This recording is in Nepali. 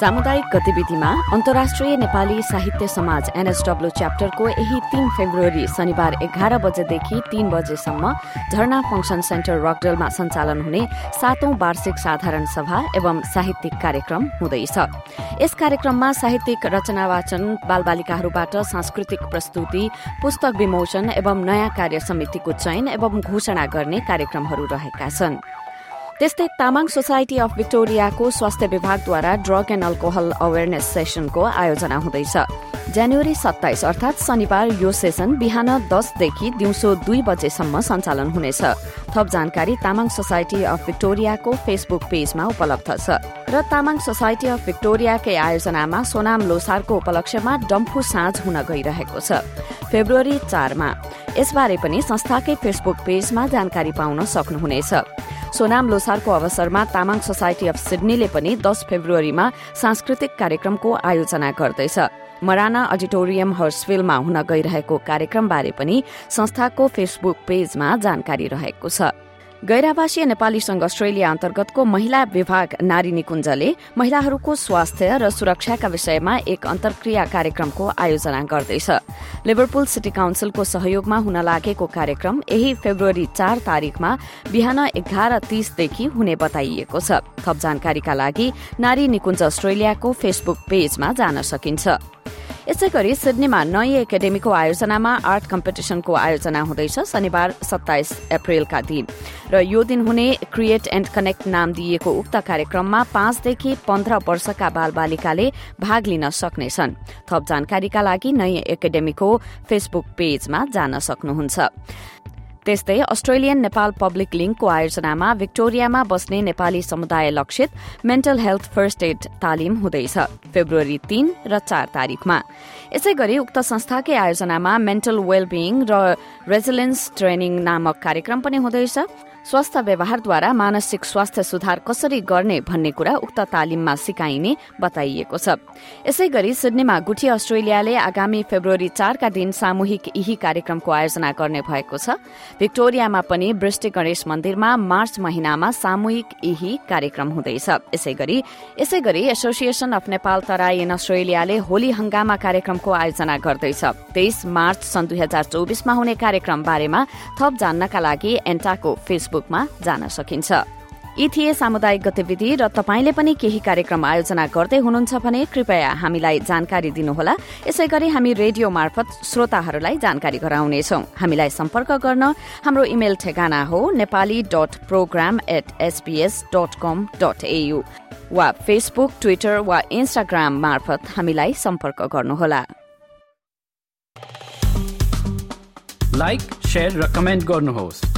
सामुदायिक गतिविधिमा अन्तर्राष्ट्रिय नेपाली साहित्य समाज एनएसडब्ल्यू च्याप्टरको यही तीन फेब्रुअरी शनिबार एघार बजेदेखि तीन बजेसम्म झरना फंक्सन सेन्टर रकडेलमा सञ्चालन हुने सातौं वार्षिक साधारण सभा एवं साहित्यिक कार्यक्रम हुँदैछ। यस कार्यक्रममा साहित्यिक रचना वाचन बालबालिकाहरूबाट सांस्कृतिक प्रस्तुति पुस्तक विमोचन एवं नयाँ कार्य समितिको चयन एवं घोषणा गर्ने कार्यक्रमहरू रहेका छन्। त्यस्तै तामाङ सोसाइटी अफ भिक्टोरियाको स्वास्थ्य विभागद्वारा ड्रग एण्ड अल्कोहल अवेरनेस सेसनको आयोजना हुँदैछ। जनवरी सत्ताइस अर्थात शनिबार यो सेसन बिहान दसदेखि दिउँसो दुई बजेसम्म सञ्चालन हुनेछ। थप जानकारी तामाङ सोसाइटी अफ भिक्टोरियाको फेसबुक पेजमा उपलब्ध छ। र तामाङ सोसाइटी अफ भिक्टोरियाकै आयोजनामा सोनाम लोसारको उपलक्ष्यमा डम्फु साँझ हुन गइरहेको छ। फेब्रुअरी चारमा यसबारे पनि संस्थाकै फेसबुक पेजमा जानकारी पाउन सक्नुहुनेछ। सोनाम लोसारको अवसरमा तामाङ सोसाइटी अफ सिडनीले पनि दस फेब्रुअरीमा सांस्कृतिक कार्यक्रमको आयोजना गर्दैछ। मराना अडिटोरियम हर्सफिलमा हुन गइरहेको कार्यक्रमबारे पनि संस्थाको फेसबुक पेजमा जानकारी रहेको छ। गैरावासीय नेपाली संघ अस्ट्रेलिया अन्तर्गतको महिला विभाग नारी निकुञ्जले महिलाहरूको स्वास्थ्य र सुरक्षाका विषयमा एक अन्तर्क्रिया कार्यक्रमको आयोजना गर्दैछ। लिभरपुल सिटी काउन्सिलको सहयोगमा हुन लागेको कार्यक्रम यही फेब्रुअरी चार तारीकमा बिहान एघार तीसदेखि हुने बताइएको छ। थप जानकारीका लागि नारी निकुञ्ज अस्ट्रेलियाको फेसबुक पेजमा जान सकिन्छ। यसै गरी सिडनीमा नयाँ एकाडेमीको आयोजनामा आर्ट कम्पिटिसनको आयोजना हुँदैछ शनिबार सत्ताइस अप्रेलका दिन। र यो दिन हुने क्रिएट एण्ड कनेक्ट नाम दिइएको उक्त कार्यक्रममा पाँचदेखि पन्ध्र वर्षका बालबालिकाले भाग लिन सक्नेछन्। थप जानकारीका लागि नयाँ एकाडेमीको फेसबुक पेजमा जान सक्नुहुन्छ। त्यस्तै अस्ट्रेलियन नेपाल पब्लिक लिङ्कको आयोजनामा भिक्टोरियामा बस्ने नेपाली समुदाय लक्षित मेन्टल हेल्थ फर्स्ट एड तालिम हुँदैछ फेब्रुअरी तीन र चार तारिकमा यसै गरी उक्त संस्थाकै आयोजनामा मेन्टल वेलबिङ र रेजिलेन्स ट्रेनिङ नामक कार्यक्रम पनि हुँदैछ। स्वस्थ व्यवहारद्वारा मानसिक स्वास्थ्य सुधार कसरी गर्ने भन्ने कुरा उक्त तालिममा सिकाइने बताइएको छ। यसै गरी सिडनीमा गुठी अस्ट्रेलियाले आगामी फेब्रुअरी चारका दिन सामूहिक यही कार्यक्रमको आयोजना गर्ने भएको छ। भिक्टोरियामा पनि वृष्टि गणेश मन्दिरमा मार्च महिनामा सामूहिक यही कार्यक्रम हुँदैछ। यसै गरी यसै Association of Nepal Terai in अस्ट्रेलियाले Holi हंगामा कार्यक्रमको आयोजना गर्दैछ। तेइस मार्च सन् दुई हजार चौबिसमा हुने कार्यक्रम बारेमा थप जान्नका लागि एन्टाको फेसबुक फेसबुकमा जान सकिन्छ। यी थिए सामुदायिक गतिविधि र तपाईँले पनि केही कार्यक्रम आयोजना गर्दै हुनुहुन्छ भने कृपया हामीलाई जानकारी दिनुहोला। यसै गरी हामी रेडियो मार्फत श्रोताहरूलाई जानकारी गराउनेछौ। हामीलाई सम्पर्क गर्न हाम्रो इमेल ठेगाना हो nepali dot program at SBS dot com dot AU वा फेसबुक ट्विटर वा इन्स्टाग्राम मार्फत हामीलाई सम्पर्क गर्नुहोला। लाइक र कमेन्ट गर्नुहोस्।